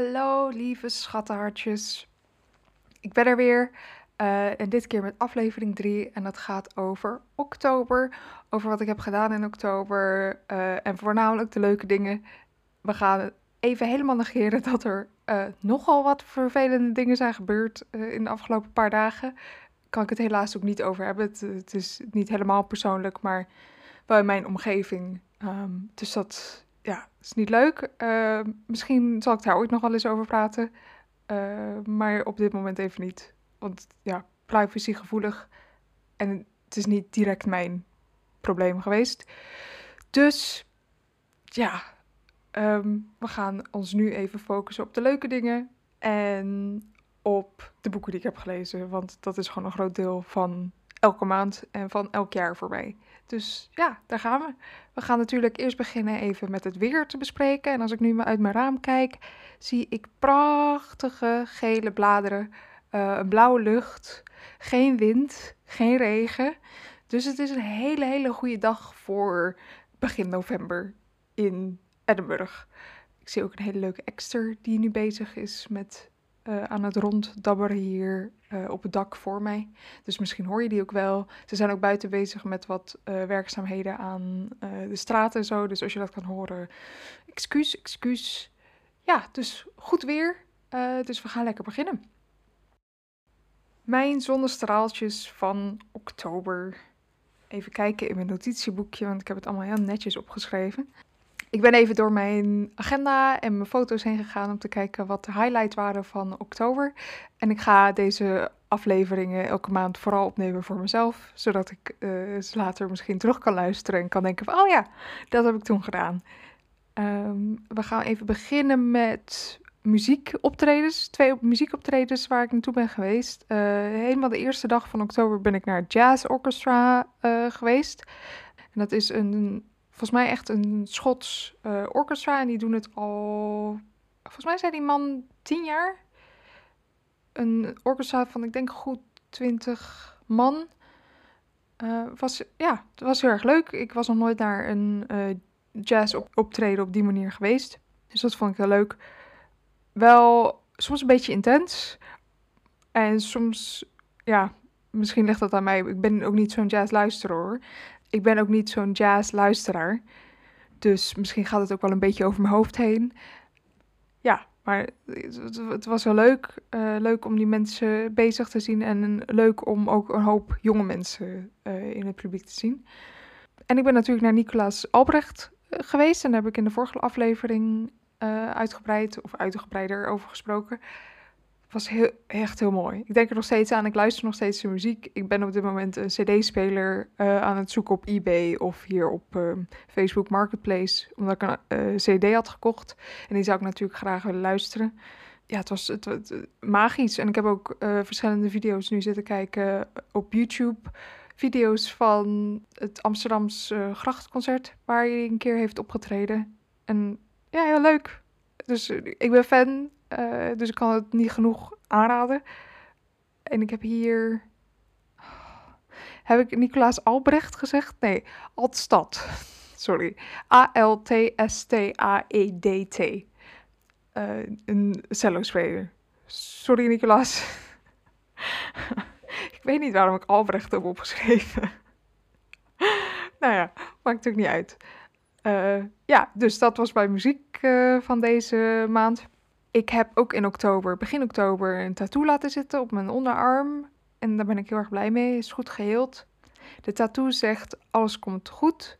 Hallo lieve schattenhartjes. Ik ben er weer. eh, en dit keer met aflevering 3. En dat gaat over oktober. Over wat ik heb gedaan in oktober. eh, en voornamelijk de leuke dingen. We gaan even helemaal negeren dat er eh, nogal wat vervelende dingen zijn gebeurd in de afgelopen paar dagen. Kan ik het helaas ook niet over hebben. Het, het is niet helemaal persoonlijk, maar wel in mijn omgeving. Ehm, dus dat ja, is niet leuk. Eh, misschien zal ik daar ooit nog wel eens over praten. Eh, maar op dit moment even niet. Want ja, privacy gevoelig. En het is niet direct mijn probleem geweest. Dus ja, ehm, we gaan ons nu even focussen op de leuke dingen. En op de boeken die ik heb gelezen. Want dat is gewoon een groot deel van elke maand en van elk jaar voor mij. Dus ja, daar gaan we. We gaan natuurlijk eerst beginnen even met het weer te bespreken. En als ik nu uit mijn raam kijk, zie ik prachtige gele bladeren, een blauwe lucht, geen wind, geen regen. Dus het is een hele, hele goede dag voor begin november in Edinburgh. Ik zie ook een hele leuke ekster die nu bezig is met eh, aan het ronddabberen hier eh, op het dak voor mij. Dus misschien hoor je die ook wel. Ze zijn ook buiten bezig met wat eh, werkzaamheden aan de straten en zo. Dus als je dat kan horen, excuus, excuus. Ja, dus goed weer. Dus we gaan lekker beginnen. Mijn zonnestraaltjes van oktober. Even kijken in mijn notitieboekje, want ik heb het allemaal heel netjes opgeschreven. Ik ben even door mijn agenda en mijn foto's heen gegaan om te kijken wat de highlights waren van oktober. En ik ga deze afleveringen elke maand vooral opnemen voor mezelf, zodat ik eh, ze later misschien terug kan luisteren en kan denken van, oh ja, dat heb ik toen gedaan. Ehm, we gaan even beginnen met muziekoptredens. Twee op- muziekoptredens waar ik naartoe ben geweest. Eh, helemaal de eerste dag van oktober ben ik naar Jazz Orchestra eh, geweest. En dat is een, volgens mij echt een Schots eh, orchestra. En die doen het al, volgens mij zijn die man tien jaar. Een orchestra van, ik denk goed 20 man. Eh, was, ja, het was heel erg leuk. Ik was nog nooit naar een eh jazz op optreden op die manier geweest. Dus dat vond ik heel leuk. Wel soms een beetje intens. En soms, ja, misschien ligt dat aan mij. Ik ben ook niet zo'n jazzluisteraar hoor. Ik ben ook niet zo'n jazzluisteraar. Dus misschien gaat het ook wel een beetje over mijn hoofd heen. Ja, maar het, was wel leuk. eh, leuk om die mensen bezig te zien. En leuk om ook een hoop jonge mensen eh, in het publiek te zien. En ik ben natuurlijk naar Nicolaas Albrecht eh, geweest. En daar heb ik in de vorige aflevering uitgebreid of uitgebreider over gesproken. Was heel, echt heel mooi. Ik denk er nog steeds aan. Ik luister nog steeds zijn muziek. Ik ben op dit moment een CD-speler eh, aan het zoeken op eBay of hier op eh, Facebook Marketplace. Omdat ik een eh, CD had gekocht. En die zou ik natuurlijk graag willen luisteren. Ja, het was het, het- magisch. En ik heb ook eh, verschillende video's nu zitten kijken op YouTube. Video's van het Amsterdamse grachtconcert waar hij een keer heeft opgetreden. En ja, heel leuk. Dus ik ben fan, eh, dus ik kan het niet genoeg aanraden. En ik heb hier. Heb ik Nicolaas Albrecht gezegd? Nee, Altstad. Sorry. A-L-T-S-T-A-E-D-T. Eh, een cello-speler. Sorry, Nicolaas. ik weet niet waarom ik Albrecht heb opgeschreven. nou ja, maakt ook niet uit. Eh, ja, dus dat was mijn muziek van deze maand. Ik heb ook in oktober, begin oktober, een tattoo laten zitten op mijn onderarm. En daar ben ik heel erg blij mee. Is goed geheeld. De tattoo zegt: alles komt goed.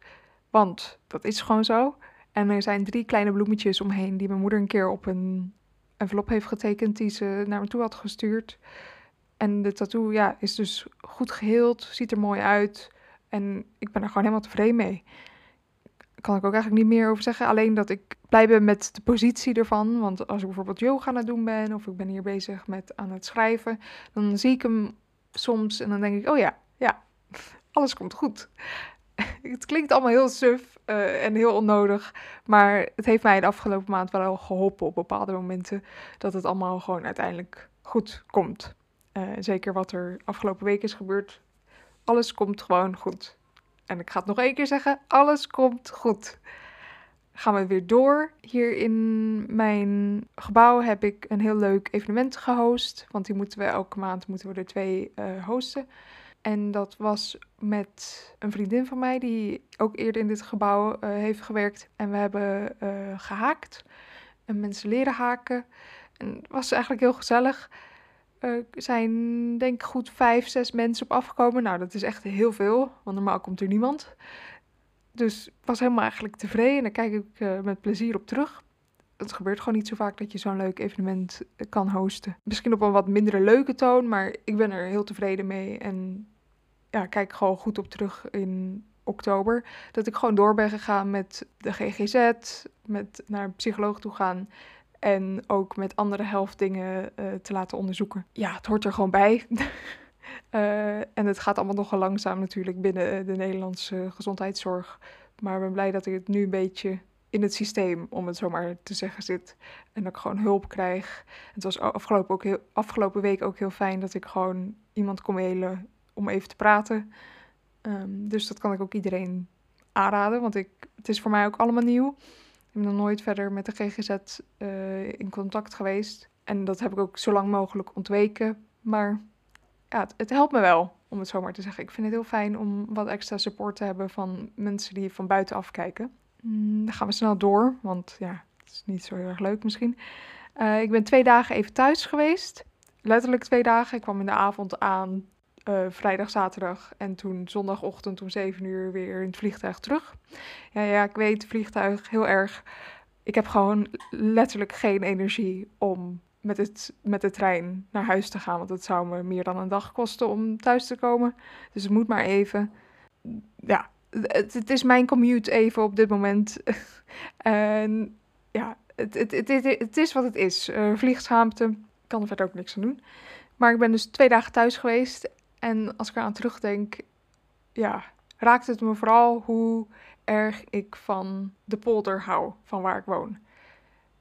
Want dat is gewoon zo. En er zijn drie kleine bloemetjes omheen die mijn moeder een keer op een envelop heeft getekend die ze naar me toe had gestuurd. En de tattoo ja, is dus goed geheeld, ziet er mooi uit. En ik ben er gewoon helemaal tevreden mee. Daar kan ik ook eigenlijk niet meer over zeggen. Alleen dat ik blij ben met de positie ervan. Want als ik bijvoorbeeld yoga aan het doen ben of ik ben hier bezig met aan het schrijven, dan zie ik hem soms en dan denk ik, oh ja, ja, alles komt goed. het klinkt allemaal heel suf eh, en heel onnodig, maar het heeft mij de afgelopen maand wel geholpen op bepaalde momenten dat het allemaal gewoon uiteindelijk goed komt. Eh, zeker wat er afgelopen week is gebeurd. Alles komt gewoon goed. En ik ga het nog één keer zeggen: alles komt goed. Gaan we weer door. Hier in mijn gebouw heb ik een heel leuk evenement gehost. Want die moeten we elke maand moeten we er twee uh, hosten. En dat was met een vriendin van mij die ook eerder in dit gebouw uh, heeft gewerkt. En we hebben uh, gehaakt. En mensen leren haken. En het was eigenlijk heel gezellig. Er zijn denk ik goed vijf, zes mensen op afgekomen. Nou, dat is echt heel veel, want normaal komt er niemand. Dus ik was helemaal eigenlijk tevreden en daar kijk ik uh, met plezier op terug. Het gebeurt gewoon niet zo vaak dat je zo'n leuk evenement kan hosten. Misschien op een wat mindere leuke toon, maar ik ben er heel tevreden mee. En ja, kijk gewoon goed op terug in oktober. Dat ik gewoon door ben gegaan met de GGZ, met naar een psycholoog toe gaan. En ook met andere helftdingen uh, te laten onderzoeken. Ja, het hoort er gewoon bij. uh, en het gaat allemaal nogal langzaam natuurlijk binnen de Nederlandse gezondheidszorg. Maar ik ben blij dat ik het nu een beetje in het systeem, om het zo maar te zeggen, zit. En dat ik gewoon hulp krijg. Het was afgelopen, ook heel, afgelopen week ook heel fijn dat ik gewoon iemand kon mailen om even te praten. Um, dus dat kan ik ook iedereen aanraden, want ik, het is voor mij ook allemaal nieuw. Ik ben nog nooit verder met de GGZ uh, in contact geweest. En dat heb ik ook zo lang mogelijk ontweken. Maar ja, het, helpt me wel, om het zo maar te zeggen. Ik vind het heel fijn om wat extra support te hebben van mensen die van buitenaf kijken. Mm, dan gaan we snel door, want ja, het is niet zo heel erg leuk misschien. Uh, ik ben twee dagen even thuis geweest. Letterlijk twee dagen. Ik kwam in de avond aan, uh, vrijdag, zaterdag. En toen zondagochtend om 7 uur weer in het vliegtuig terug. Ja, ja, ik weet, vliegtuig heel erg. Ik heb gewoon letterlijk geen energie om met, het, met de trein naar huis te gaan. Want het zou me meer dan een dag kosten om thuis te komen. Dus het moet maar even. Ja, het, het is mijn commute even op dit moment. en ja, het, het, het, het, is wat het is. Uh, vliegschaamte, kan er verder ook niks aan doen. Maar ik ben dus twee dagen thuis geweest. En als ik eraan terugdenk, ja, raakt het me vooral hoe erg ik van de polder hou, van waar ik woon.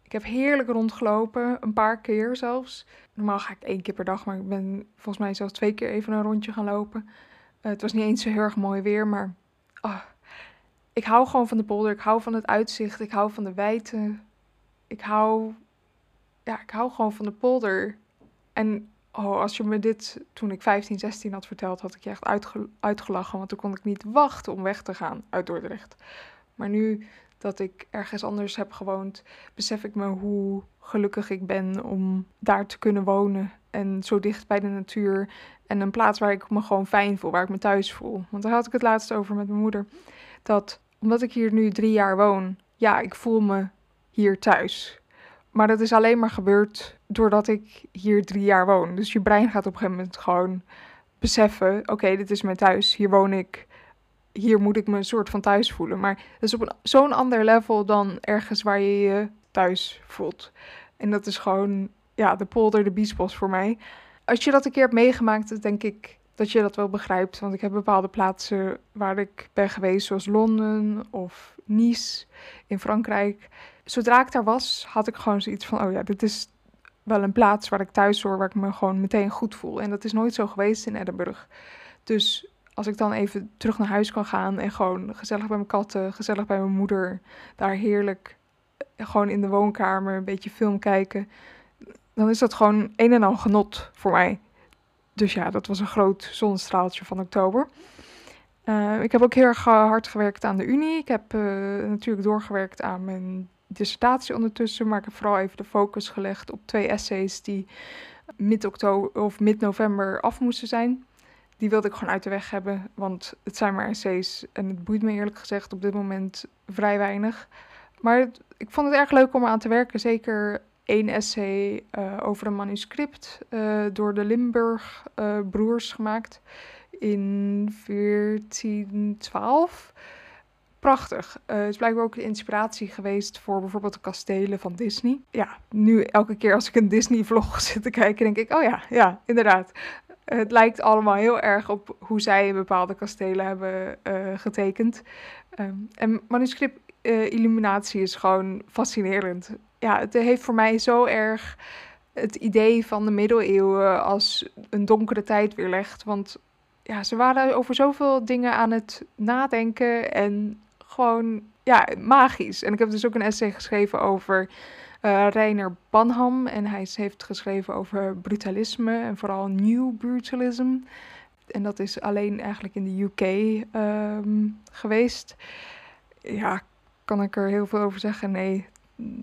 Ik heb heerlijk rondgelopen, een paar keer zelfs. Normaal ga ik één keer per dag, maar ik ben volgens mij zelfs twee keer even een rondje gaan lopen. Uh, het was niet eens zo heel erg mooi weer, maar oh, ik hou gewoon van de polder. Ik hou van het uitzicht. Ik hou van de wijte. Ik hou, ja, ik hou gewoon van de polder. En oh, als je me dit toen ik 15, 16 had verteld, had ik je echt uitge uitgelachen. Want toen kon ik niet wachten om weg te gaan uit Dordrecht. Maar nu dat ik ergens anders heb gewoond, besef ik me hoe gelukkig ik ben om daar te kunnen wonen. En zo dicht bij de natuur. En een plaats waar ik me gewoon fijn voel, waar ik me thuis voel. Want daar had ik het laatst over met mijn moeder. Dat omdat ik hier nu drie jaar woon, ja, ik voel me hier thuis. Maar dat is alleen maar gebeurd doordat ik hier drie jaar woon. Dus je brein gaat op een gegeven moment gewoon beseffen: oké, dit is mijn thuis, hier woon ik hier moet ik me een soort van thuis voelen. Maar dat is op zo'n ander level dan ergens waar je je thuis voelt. En dat is gewoon, ja, de polder, de biesbos voor mij. Als je dat een keer hebt meegemaakt, denk ik dat je dat wel begrijpt. Want ik heb bepaalde plaatsen waar ik ben geweest, zoals Londen of Nice in Frankrijk. Zodra ik daar was, had ik gewoon zoiets van: oh ja, dit is wel een plaats waar ik thuis hoor, waar ik me gewoon meteen goed voel. En dat is nooit zo geweest in Edinburgh. Dus als ik dan even terug naar huis kan gaan en gewoon gezellig bij mijn katten, gezellig bij mijn moeder, daar heerlijk eh, gewoon in de woonkamer een beetje film kijken, dan is dat gewoon een en al genot voor mij. Dus ja, dat was een groot zonnestraaltje van oktober. Uh, ik heb ook heel erg hard gewerkt aan de Unie. Ik heb natuurlijk doorgewerkt aan mijn dissertatie ondertussen, maar ik heb vooral even de focus gelegd op twee essays die mid-oktober of mid-november af moesten zijn die wilde ik gewoon uit de weg hebben. Want het zijn maar essays en het boeit me eerlijk gezegd op dit moment vrij weinig. Maar ik vond het erg leuk om aan te werken. Zeker één essay uh, over een manuscript uh, door de Limburg uh, broers gemaakt in 1412. Prachtig. het is blijkbaar ook de inspiratie geweest voor bijvoorbeeld de kastelen van Disney. Ja, nu elke keer als ik een Disney-vlog zit te kijken, denk ik: oh ja, ja, inderdaad het lijkt allemaal heel erg op hoe zij bepaalde kastelen hebben uh, getekend. Um, en manuscript uh, illuminatie is gewoon fascinerend. Ja, het heeft voor mij zo erg het idee van de middeleeuwen als een donkere tijd weerlegt. Want ja, ze waren over zoveel dingen aan het nadenken en gewoon ja, magisch. En ik heb dus ook een essay geschreven over uh, Reiner Banham. En hij heeft geschreven over brutalisme en vooral New Brutalism. En dat is alleen eigenlijk in de UK ehm, geweest. Ja, kan ik er heel veel over zeggen? Nee,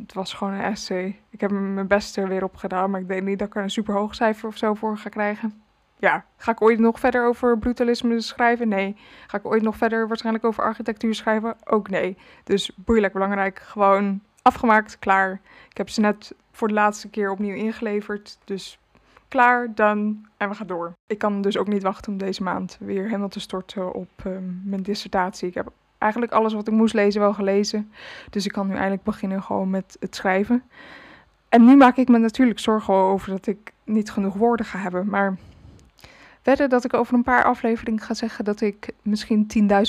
het was gewoon een essay. Ik heb mijn best er weer op gedaan, maar ik denk niet dat ik er een super hoog cijfer of zo voor ga krijgen. Ja, ga ik ooit nog verder over brutalisme schrijven? Nee. Ga ik ooit nog verder waarschijnlijk over architectuur schrijven? Ook nee. Dus boeilijk belangrijk, gewoon afgemaakt, klaar. Ik heb ze net voor de laatste keer opnieuw ingeleverd, dus klaar, dan en we gaan door. Ik kan dus ook niet wachten om deze maand weer helemaal te storten op ehm, mijn dissertatie. Ik heb eigenlijk alles wat ik moest lezen wel gelezen. Dus ik kan nu eindelijk beginnen gewoon met het schrijven. En nu maak ik me natuurlijk zorgen over dat ik niet genoeg woorden ga hebben. Maar verder dat ik over een paar afleveringen ga zeggen dat ik misschien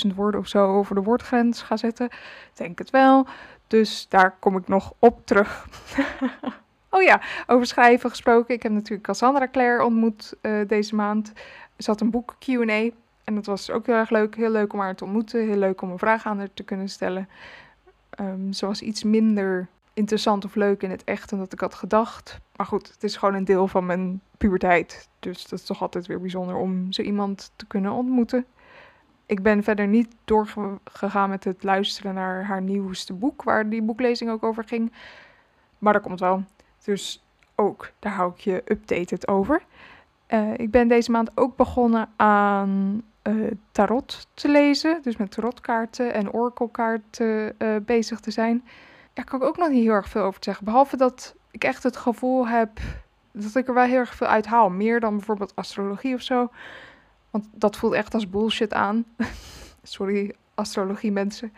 10.000 woorden of zo over de woordgrens ga zetten. Denk het wel. Dus daar kom ik nog op terug. oh ja, over schrijven gesproken. Ik heb natuurlijk Cassandra Clare ontmoet uh, deze maand. Ze had een boek Q&A en dat was ook heel erg leuk. Heel leuk om haar te ontmoeten. Heel leuk om een vraag aan haar te kunnen stellen. Um, ze was iets minder interessant of leuk in het echt dan dat ik had gedacht. Maar goed, het is gewoon een deel van mijn puberteit. Dus dat is toch altijd weer bijzonder om zo iemand te kunnen ontmoeten. Ik ben verder niet doorgegaan met het luisteren naar haar nieuwste boek, waar die boeklezing ook over ging. Maar dat komt wel. Dus ook, daar hou ik je updated over. Uh, ik ben deze maand ook begonnen aan uh, tarot te lezen. Dus met tarotkaarten en orakelkaarten uh, bezig te zijn. Daar kan ik ook nog niet heel erg veel over zeggen. Behalve dat ik echt het gevoel heb dat ik er wel heel erg veel uit haal. Meer dan bijvoorbeeld astrologie of zo. Dat voelt echt als bullshit aan. Sorry, astrologie mensen.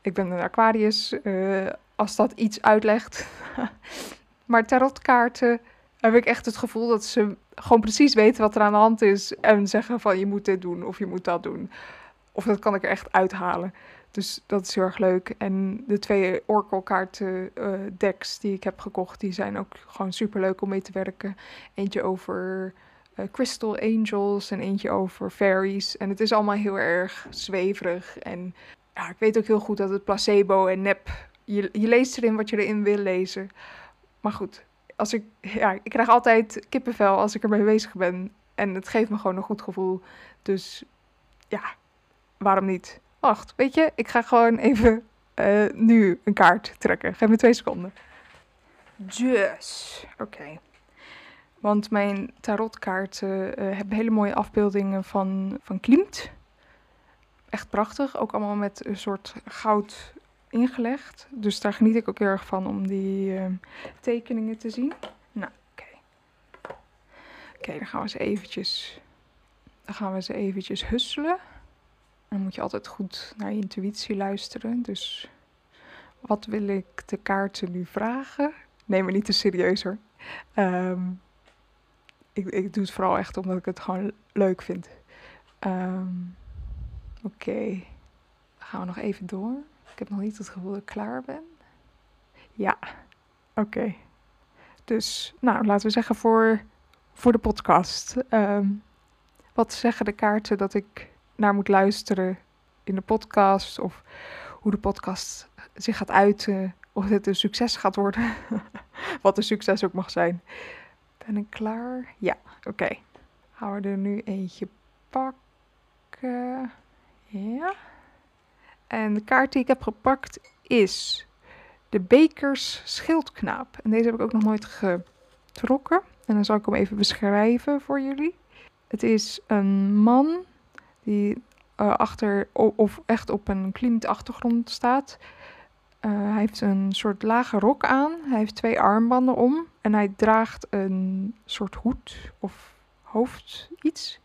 Ik ben een Aquarius. Uh, als dat iets uitlegt. maar tarotkaarten heb ik echt het gevoel dat ze gewoon precies weten wat er aan de hand is. En zeggen van je moet dit doen of je moet dat doen. Of dat kan ik er echt uithalen. Dus dat is heel erg leuk. En de twee Oracle kaarten uh, decks die ik heb gekocht, die zijn ook gewoon super leuk om mee te werken. Eentje over Crystal Angels en eentje over Fairies. En het is allemaal heel erg zweverig. En ja, ik weet ook heel goed dat het placebo en nep. Je, leest erin wat je erin wil lezen. Maar goed, als ik, ja, ik krijg altijd kippenvel als ik ermee bezig ben. En het geeft me gewoon een goed gevoel. Dus ja, waarom niet? Wacht, weet je, ik ga gewoon even uh, nu een kaart trekken. Geef me twee seconden. Dus, oké. Want mijn tarotkaarten uh, hebben hele mooie afbeeldingen van, van Klimt. Echt prachtig. Ook allemaal met een soort goud ingelegd. Dus daar geniet ik ook heel erg van om die uh, tekeningen te zien. Nou, oké. Oké, dan gaan we ze eventjes... Dan gaan we ze eventjes husselen. Dan moet je altijd goed naar je intuïtie luisteren. Dus wat wil ik de kaarten nu vragen? Neem me niet te serieus hoor. Um, ik, ik doe het vooral echt omdat ik het gewoon leuk vind. Um, Oké, gaan we nog even door. Ik heb nog niet het gevoel dat ik klaar ben. Ja, oké. Dus, nou, laten we zeggen voor, voor de podcast. Um, wat zeggen de kaarten dat ik naar moet luisteren in de podcast? Of hoe de podcast zich gaat uiten? Of het een succes gaat worden? wat een succes ook mag zijn. Ben ik klaar? Ja, oké. Gaan we er nu eentje pakken. Ja. En de kaart die ik heb gepakt is de Bekers Schildknaap. En deze heb ik ook nog nooit getrokken. En dan zal ik hem even beschrijven voor jullie. Het is een man die uh, achter of echt op een klimt achtergrond staat. Uh, hij heeft een soort lage rok aan. Hij heeft twee armbanden om. En hij draagt een soort hoed of hoofd iets.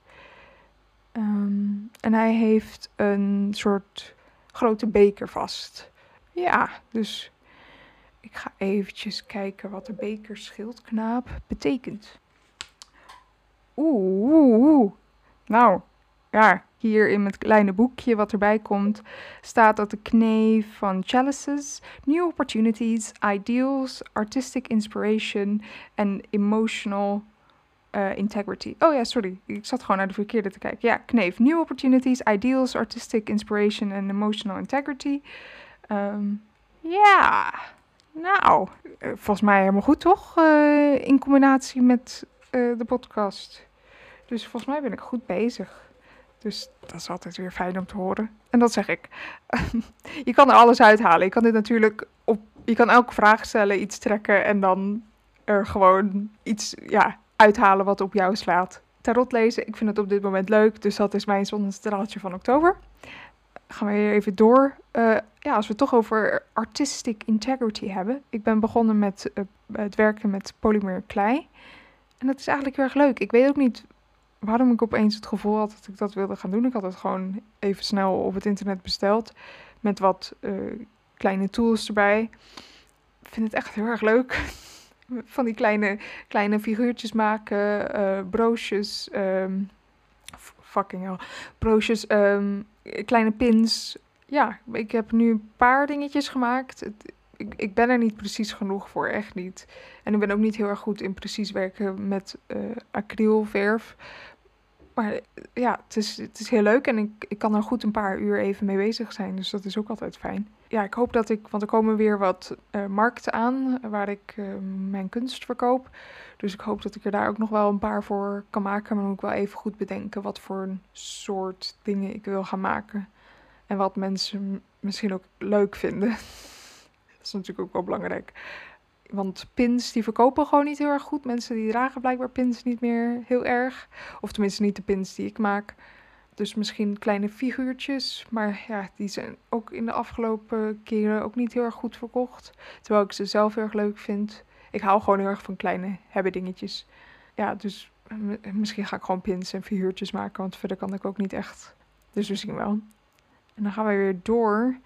Um, en hij heeft een soort grote beker vast. Ja, dus ik ga eventjes kijken wat de bekerschildknaap betekent. Oeh. Nou, ja, hier in het kleine boekje wat erbij komt, staat dat de kneef van chalices, new opportunities, ideals, artistic inspiration en emotional uh, integrity. Oh ja, sorry. Ik zat gewoon naar de verkeerde te kijken. Ja, Kneef. New opportunities, ideals, artistic inspiration en emotional integrity. Ehm, ja, nou, eh, volgens mij helemaal goed toch? Eh, in combinatie met eh, de podcast. Dus volgens mij ben ik goed bezig. Dus dat is altijd weer fijn om te horen. En dat zeg ik. je kan er alles uithalen. Je kan dit natuurlijk op. Je kan elke vraag stellen, iets trekken en dan er gewoon iets ja, uithalen wat op jou slaat. Tarot lezen, ik vind het op dit moment leuk. Dus dat is mijn zonnestraaltje van oktober. Gaan we weer even door. Uh, ja, als we het toch over artistic integrity hebben. Ik ben begonnen met uh, het werken met polymer klei. En dat is eigenlijk heel erg leuk. Ik weet ook niet waarom ik opeens het gevoel had dat ik dat wilde gaan doen. Ik had het gewoon even snel op het internet besteld. Met wat uh, kleine tools erbij. Ik vind het echt heel erg leuk. Van die kleine, kleine figuurtjes maken, uh, broosjes, um, fucking hell, broosjes, um, kleine pins. Ja, ik heb nu een paar dingetjes gemaakt. Ik, ik, ben er niet precies genoeg voor, echt niet. En ik ben ook niet heel erg goed in precies werken met uh, acrylverf. Maar ja, het is, het is heel leuk en ik, ik kan er goed een paar uur even mee bezig zijn. Dus dat is ook altijd fijn. Ja, ik hoop dat ik, want er komen weer wat uh, markten aan waar ik uh, mijn kunst verkoop. Dus ik hoop dat ik er daar ook nog wel een paar voor kan maken. Maar dan moet ik wel even goed bedenken wat voor soort dingen ik wil gaan maken. En wat mensen misschien ook leuk vinden. dat is natuurlijk ook wel belangrijk. Want pins die verkopen gewoon niet heel erg goed. Mensen die dragen blijkbaar pins niet meer heel erg. Of tenminste niet de pins die ik maak. Dus misschien kleine figuurtjes. Maar ja, die zijn ook in de afgelopen keren ook niet heel erg goed verkocht. Terwijl ik ze zelf heel erg leuk vind. Ik hou gewoon heel erg van kleine hebben dingetjes. Ja, dus misschien ga ik gewoon pins en figuurtjes maken. Want verder kan ik ook niet echt. Dus we zien wel. En dan gaan we weer door.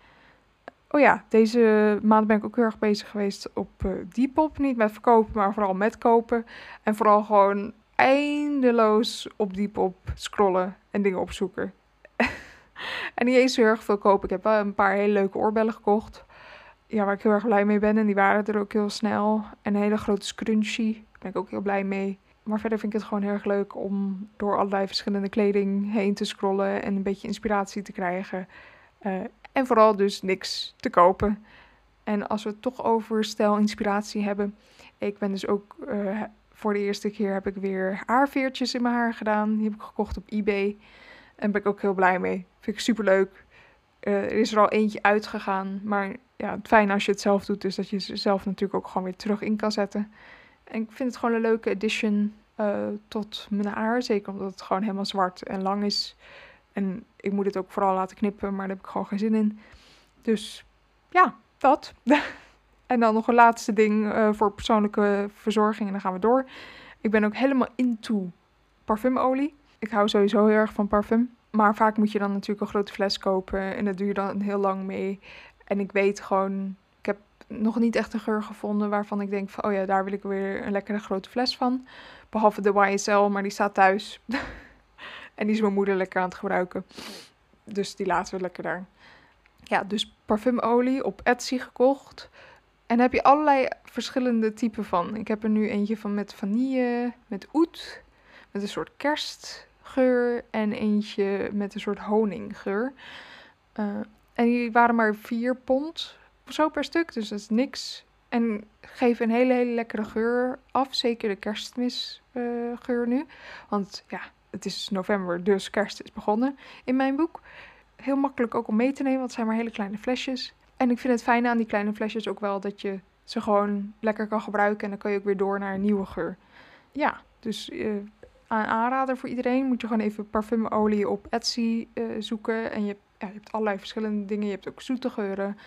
Oh ja, deze maand ben ik ook heel erg bezig geweest op uh. Niet met verkopen, maar vooral met kopen. En vooral gewoon eindeloos op Depop scrollen en dingen opzoeken. en niet eens heel erg veel kopen. Ik heb wel een paar hele leuke oorbellen gekocht. Ja, waar ik heel erg blij mee ben. En die waren er ook heel snel. En een hele grote scrunchie. Daar ben ik ook heel blij mee. Maar verder vind ik het gewoon heel erg leuk om door allerlei verschillende kleding heen te scrollen. En een beetje inspiratie te krijgen. Uh, en vooral dus niks te kopen. En als we het toch over stijl inspiratie hebben. Ik ben dus ook uh, voor de eerste keer heb ik weer haarveertjes in mijn haar gedaan. Die heb ik gekocht op eBay. En ben ik ook heel blij mee. Vind ik super leuk. Uh, er is er al eentje uitgegaan. Maar ja, het fijne als je het zelf doet, is dat je ze zelf natuurlijk ook gewoon weer terug in kan zetten. En ik vind het gewoon een leuke addition uh, tot mijn haar. Zeker omdat het gewoon helemaal zwart en lang is. En ik moet het ook vooral laten knippen, maar daar heb ik gewoon geen zin in. Dus ja, dat. en dan nog een laatste ding uh, voor persoonlijke verzorging en dan gaan we door. Ik ben ook helemaal into parfumolie. Ik hou sowieso heel erg van parfum. Maar vaak moet je dan natuurlijk een grote fles kopen en dat je dan heel lang mee. En ik weet gewoon, ik heb nog niet echt een geur gevonden waarvan ik denk van, oh ja, daar wil ik weer een lekkere grote fles van. Behalve de YSL, maar die staat thuis. En die is mijn moeder lekker aan het gebruiken. Dus die laten we lekker daar. Ja, dus parfumolie op Etsy gekocht. En heb je allerlei verschillende typen van. Ik heb er nu eentje van met vanille, met oet, met een soort kerstgeur en eentje met een soort honinggeur. Uh, en die waren maar 4 pond of zo per stuk, dus dat is niks. En geven een hele, hele lekkere geur af. Zeker de kerstmisgeur uh, nu. Want ja, het is november, dus kerst is begonnen in mijn boek. Heel makkelijk ook om mee te nemen, want het zijn maar hele kleine flesjes. En ik vind het fijne aan die kleine flesjes ook wel dat je ze gewoon lekker kan gebruiken. En dan kan je ook weer door naar een nieuwe geur. Ja, dus uh, aan aanrader voor iedereen. Moet je gewoon even parfumolie op Etsy uh, zoeken. En je, ja, je hebt allerlei verschillende dingen. Je hebt ook zoete geuren.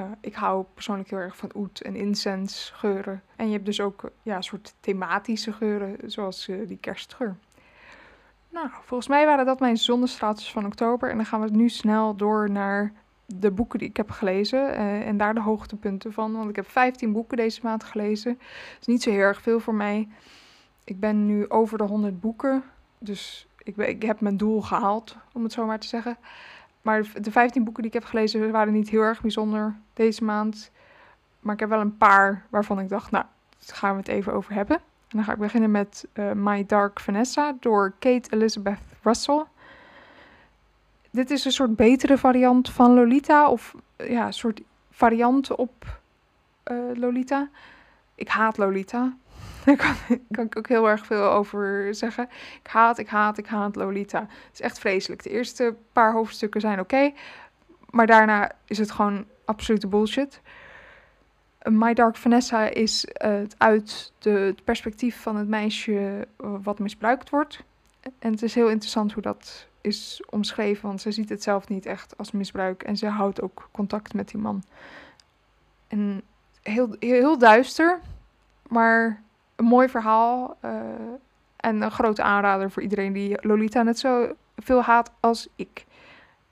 Uh, ik hou persoonlijk heel erg van oet en incense geuren. En je hebt dus ook ja, een soort thematische geuren, zoals die kerstgeur. Nou, volgens mij waren dat mijn zonnestraaltjes van oktober. En dan gaan we nu snel door naar de boeken die ik heb gelezen. Uh, en daar de hoogtepunten van. Want ik heb 15 boeken deze maand gelezen. Dat is niet zo heel erg veel voor mij. Ik ben nu over de 100 boeken. Dus ik, ik heb mijn doel gehaald, om het zo maar te zeggen. Maar de 15 boeken die ik heb gelezen waren niet heel erg bijzonder deze maand. Maar ik heb wel een paar waarvan ik dacht, nou, daar gaan we het even over hebben. En dan ga ik beginnen met uh, My Dark Vanessa door Kate Elizabeth Russell. Dit is een soort betere variant van Lolita, of ja, een soort varianten op eh, Lolita. Ik haat Lolita. Daar kan, ik ook heel erg veel over zeggen. Ik haat, ik haat, ik haat Lolita. Het is echt vreselijk. De eerste paar hoofdstukken zijn oké. maar daarna is het gewoon absolute bullshit. My Dark Vanessa is uh, uit de, het perspectief van het meisje uh, wat misbruikt wordt. En het is heel interessant hoe dat is omschreven, want ze ziet het zelf niet echt als misbruik. En ze houdt ook contact met die man. En heel, heel, duister, maar een mooi verhaal. Uh, en een grote aanrader voor iedereen die Lolita net zo veel haat als ik.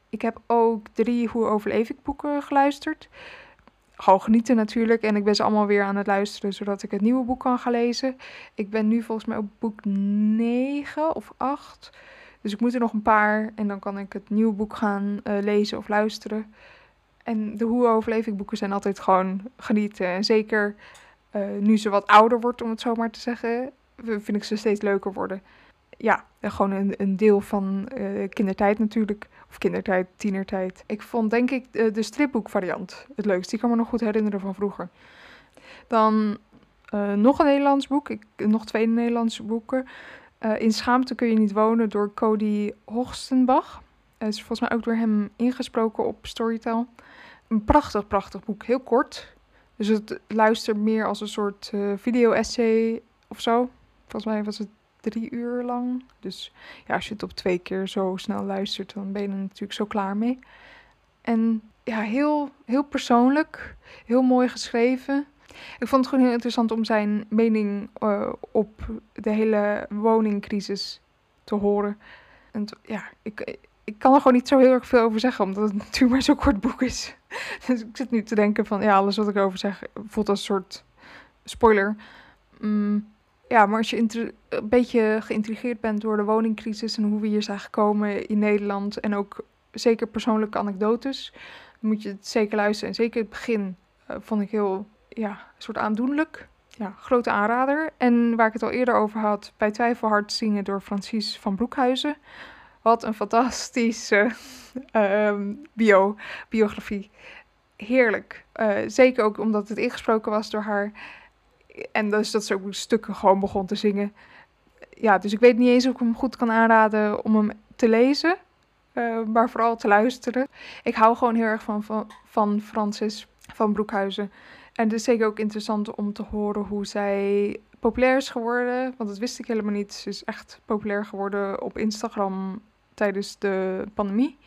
Ik heb ook drie Hoe overleef ik boeken geluisterd. Gewoon genieten natuurlijk. En ik ben ze allemaal weer aan het luisteren, zodat ik het nieuwe boek kan gaan lezen. Ik ben nu volgens mij op boek 9 of 8. Dus ik moet er nog een paar en dan kan ik het nieuwe boek gaan uh, lezen of luisteren. En de Hoe overleef ik boeken zijn altijd gewoon genieten. En zeker uh, nu ze wat ouder wordt, om het zo maar te zeggen, vind ik ze steeds leuker worden. Ja, gewoon een, een deel van uh, kindertijd natuurlijk. Of kindertijd, tienertijd. Ik vond denk ik de, de stripboekvariant het leukst. Die kan me nog goed herinneren van vroeger. Dan nog een Nederlands boek. Ik, nog twee Nederlandse boeken. In Schaamte kun je niet wonen door Cody Hoogstenbach. Het is volgens mij ook door hem ingesproken op Storytel. Een prachtig, prachtig boek. Heel kort. Dus het luistert meer als een soort video-essay of zo. Volgens mij was het drie uur lang. Dus ja, als je het op twee keer zo snel luistert, dan ben je er natuurlijk zo klaar mee. En ja, heel, heel persoonlijk, heel mooi geschreven. Ik vond het gewoon heel interessant om zijn mening uh, op de hele woningcrisis te horen. En ja, ik, ik kan er gewoon niet zo heel erg veel over zeggen, omdat het natuurlijk maar zo'n kort boek is. dus ik zit nu te denken van, ja, alles wat ik erover zeg voelt als een soort spoiler. Mm, ja, maar als je een beetje geïntrigeerd bent door de woningcrisis en hoe we hier zijn gekomen in Nederland en ook zeker persoonlijke anekdotes, moet je het zeker luisteren. En zeker het begin uh, vond ik heel, ja, soort aandoenlijk. Ja, grote aanrader. En waar ik het al eerder over had, bij Twijfelhard zingen door Francis van Broekhuizen. Wat een fantastische uh, bio, biografie. Heerlijk. Uh, zeker ook omdat het ingesproken was door haar. En dus dat ze ook stukken gewoon begon te zingen. Ja, dus ik weet niet eens of ik hem goed kan aanraden om hem te lezen. Uh, maar vooral te luisteren. Ik hou gewoon heel erg van, van, van Francis van Broekhuizen. En het is zeker ook interessant om te horen hoe zij populair is geworden. Want dat wist ik helemaal niet. Ze is echt populair geworden op Instagram tijdens de pandemie.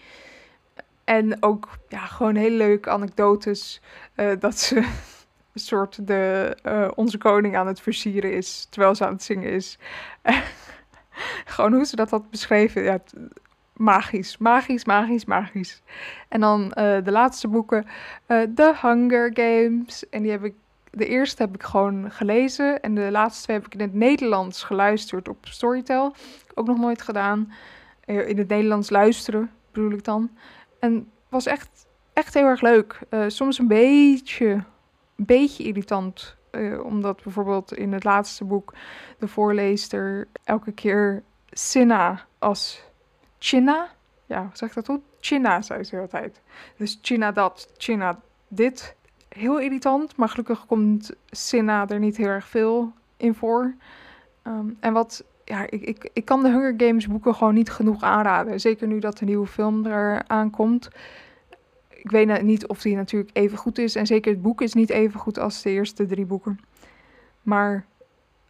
En ook ja, gewoon hele leuke anekdotes. Uh, dat ze soort de, uh, onze koning aan het versieren is. Terwijl ze aan het zingen is. gewoon hoe ze dat had beschreven. Ja, magisch, magisch, magisch, magisch. En dan uh, de laatste boeken. The Hunger Games. En die heb ik de eerste heb ik gewoon gelezen. En de laatste twee heb ik in het Nederlands geluisterd op Storytel. Ook nog nooit gedaan. In het Nederlands luisteren, bedoel ik dan. En was echt, echt heel erg leuk. Uh, soms een beetje, beetje irritant. Uh, omdat bijvoorbeeld in het laatste boek de voorleester elke keer Sinna als China. Ja, zeg dat goed? China, zei ze altijd. Dus China dat, China dit heel irritant, maar gelukkig komt Sinna er niet heel erg veel in voor. Um, en wat, ja, ik, ik, ik kan de Hunger Games boeken gewoon niet genoeg aanraden. Zeker nu dat de nieuwe film er aankomt. Ik weet niet of die natuurlijk even goed is. En zeker het boek is niet even goed als de eerste drie boeken. Maar,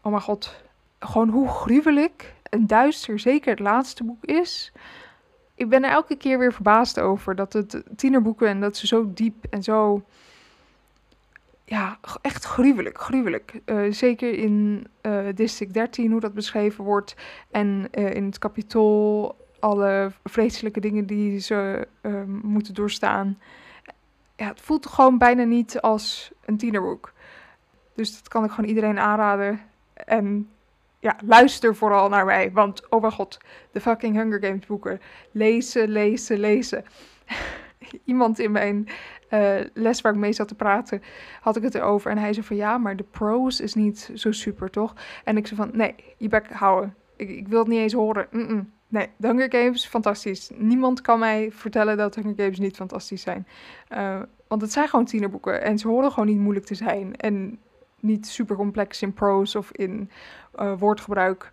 oh mijn god, gewoon hoe gruwelijk en duister zeker het laatste boek is. Ik ben er elke keer weer verbaasd over dat het tienerboeken en dat ze zo diep en zo ja, echt gruwelijk, gruwelijk. Uh, zeker in uh, District 13, hoe dat beschreven wordt. En uh, in het kapitool, alle vreselijke dingen die ze moeten doorstaan. Ja, het voelt gewoon bijna niet als een tienerboek. Dus dat kan ik gewoon iedereen aanraden. En ja, luister vooral naar mij. Want, oh mijn god, de fucking Hunger Games boeken. Lezen, lezen, lezen. Iemand in mijn uh, les waar ik mee zat te praten, had ik het erover. En hij zei van ja, maar de pros is niet zo super, toch? En ik zei van nee, je bek houden. Ik, ik wil het niet eens horen. -mm. Nee, de Hunger Games, fantastisch. Niemand kan mij vertellen dat Hunger Games niet fantastisch zijn. Uh, Want het zijn gewoon tienerboeken en ze horen gewoon niet moeilijk te zijn. En niet super complex in prose of in uh, woordgebruik.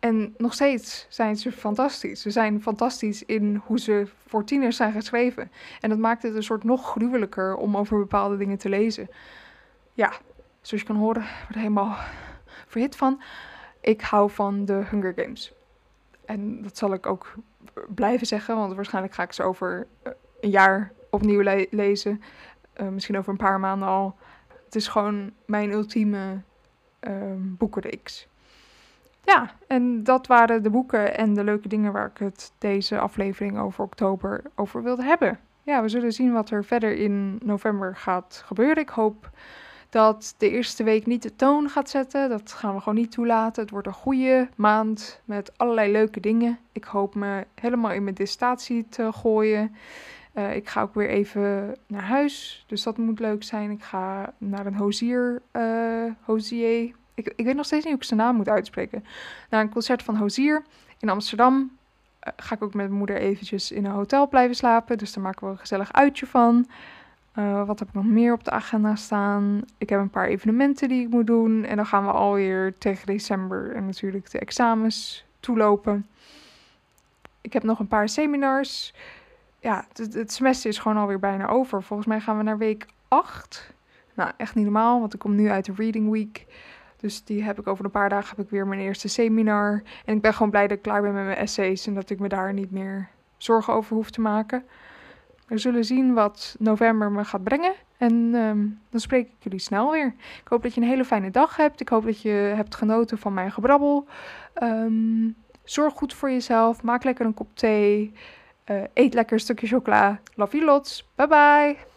En nog steeds zijn ze fantastisch. Ze zijn fantastisch in hoe ze voor tieners zijn geschreven. En dat maakt het een soort nog gruwelijker om over bepaalde dingen te lezen. Ja, zoals je kan horen, word helemaal verhit van. Ik hou van de Hunger Games. En dat zal ik ook blijven zeggen, want waarschijnlijk ga ik ze over eh, een jaar opnieuw lezen. Uh, misschien over een paar maanden al. Het is gewoon mijn ultieme uh, boekenreeks. Ja, en dat waren de boeken en de leuke dingen waar ik het deze aflevering over oktober over wilde hebben. Ja, we zullen zien wat er verder in november gaat gebeuren. Ik hoop dat de eerste week niet de toon gaat zetten. Dat gaan we gewoon niet toelaten. Het wordt een goede maand met allerlei leuke dingen. Ik hoop me helemaal in mijn distatie te gooien. Uh, ik ga ook weer even naar huis, dus dat moet leuk zijn. Ik ga naar een hozier, uh, hozier. Ik, ik weet nog steeds niet hoe ik zijn naam moet uitspreken. Naar een concert van Hozier in Amsterdam. Uh, ga ik ook met mijn moeder eventjes in een hotel blijven slapen. Dus daar maken we een gezellig uitje van. Uh, wat heb ik nog meer op de agenda staan? Ik heb een paar evenementen die ik moet doen. En dan gaan we alweer tegen december en natuurlijk de examens toelopen. Ik heb nog een paar seminars. Ja, het, het semester is gewoon alweer bijna over. Volgens mij gaan we naar week 8. Nou, echt niet normaal, want ik kom nu uit de Reading Week. Dus die heb ik over een paar dagen heb ik weer mijn eerste seminar. En ik ben gewoon blij dat ik klaar ben met mijn essays en dat ik me daar niet meer zorgen over hoef te maken. We zullen zien wat november me gaat brengen. En um, dan spreek ik jullie snel weer. Ik hoop dat je een hele fijne dag hebt. Ik hoop dat je hebt genoten van mijn gebrabbel. Um, zorg goed voor jezelf. Maak lekker een kop thee. Uh, eet lekker een stukje chocola. Love you lots. Bye bye.